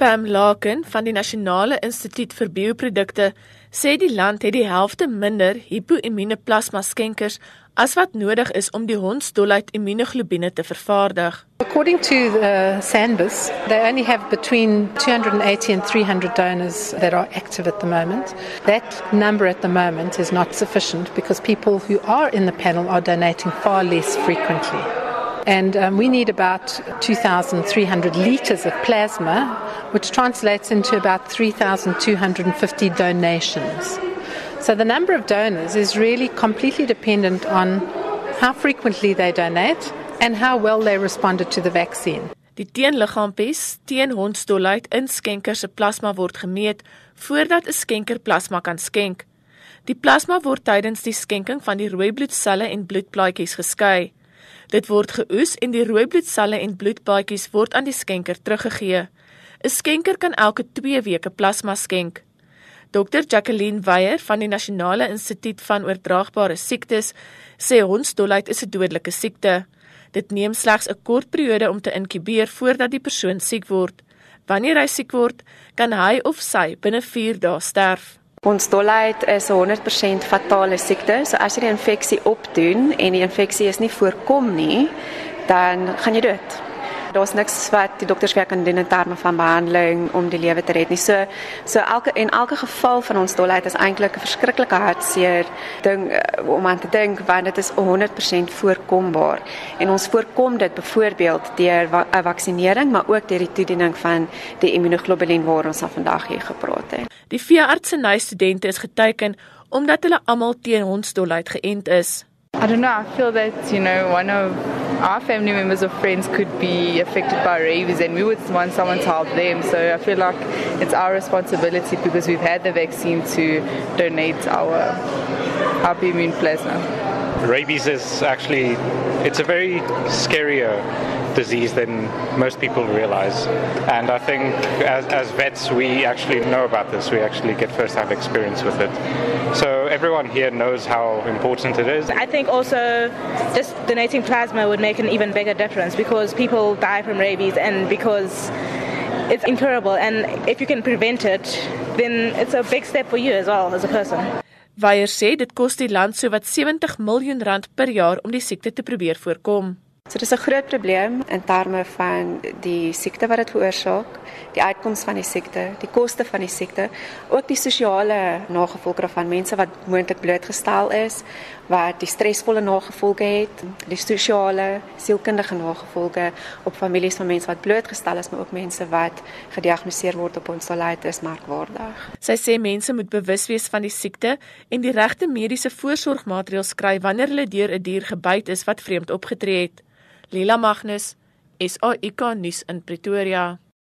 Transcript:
Pam Laken van die Nasionale Instituut vir Bioprodukte sê die land het die helfte minder hipoimmuune plasma skenkers as wat nodig is om die hondsdolheid immunoglobine te vervaardig. According to the SANBIS, they only have between 280 and 300 donors that are active at the moment. That number at the moment is not sufficient because people who are in the panel are donating far less frequently. And um, we need about 2,300 litres of plasma, which translates into about 3,250 donations. So the number of donors is really completely dependent on how frequently they donate and how well they responded to the vaccine. Die teenliggaampies teen hondsdolheid in skenkers se plasma word gemeet voordat 'n skenker plasma kan skenk. Die plasma word tydens die skenking van die rooi bloedselle en bloedplaatjies geskei. Dit word geoes en die rooi bloedselle en bloedplaatjies word aan die skenker teruggegee. 'n Skenker kan elke 2 weke plasma skenk. Dr Jacqueline Weyer van die Nasionale Instituut van Oordraagbare Siektes sê hondsdolheid is 'n dodelike siekte. Dit neem slegs 'n kort periode om te inkubeer voordat die persoon siek word. Wanneer hy siek word, kan hy of sy binne 4 dae sterf. Hondsdolheid is 'n 100% fatale siekte. So as jy die infeksie opdoen en die infeksie is nie voorkom nie, dan gaan jy dood. Daar's niks wat die dokters werk aan doen in terme van behandeling om die lewe te red nie. So so elke en elke geval van ons dolheid is eintlik 'n verskriklike hartseer ding uh, om aan te dink want dit is 100% voorkombaar. En ons voorkom dit byvoorbeeld deur 'n vaksinering, maar ook deur die toediening van die immunoglobulien waar ons al vandag hier gepraat het. Die veeartseny studente is geteken omdat hulle almal teen hondsdolheid geënt is. I don't know. I feel that, you know, one of our family members or friends could be affected by rabies and we would want someone to help them. So I feel like it's our responsibility because we've had the vaccine to donate our, our immune plasma. Rabies is actually, it's a very scarier disease than most people realize. And I think as, as vets, we actually know about this. We actually get first hand experience with it. So everyone here knows how important it is. I think also just donating plasma would make an even bigger difference because people die from rabies and because it's incurable. And if you can prevent it, then it's a big step for you as well as a person. Weyer sê dit kos die land sowat 70 miljoen rand per jaar om die siekte te probeer voorkom. So dis 'n groot probleem in terme van die siekte wat dit veroorsaak, die uitkoms van die siekte, die koste van die siekte, ook die sosiale nagevolge van mense wat moontlik blootgestel is, wat die stresvolle nagevolge het, die sosiale, sielkundige nagevolge op families van mense wat blootgestel is, maar ook mense wat gediagnoseer word op onsolheid is merkwaardig. Sy sê mense moet bewus wees van die siekte en die regte mediese voorsorgmaatreëls kry wanneer hulle deur 'n dier gebyt is wat vreemd opgetree het. Lila Magnus, SAIK nuus in Pretoria.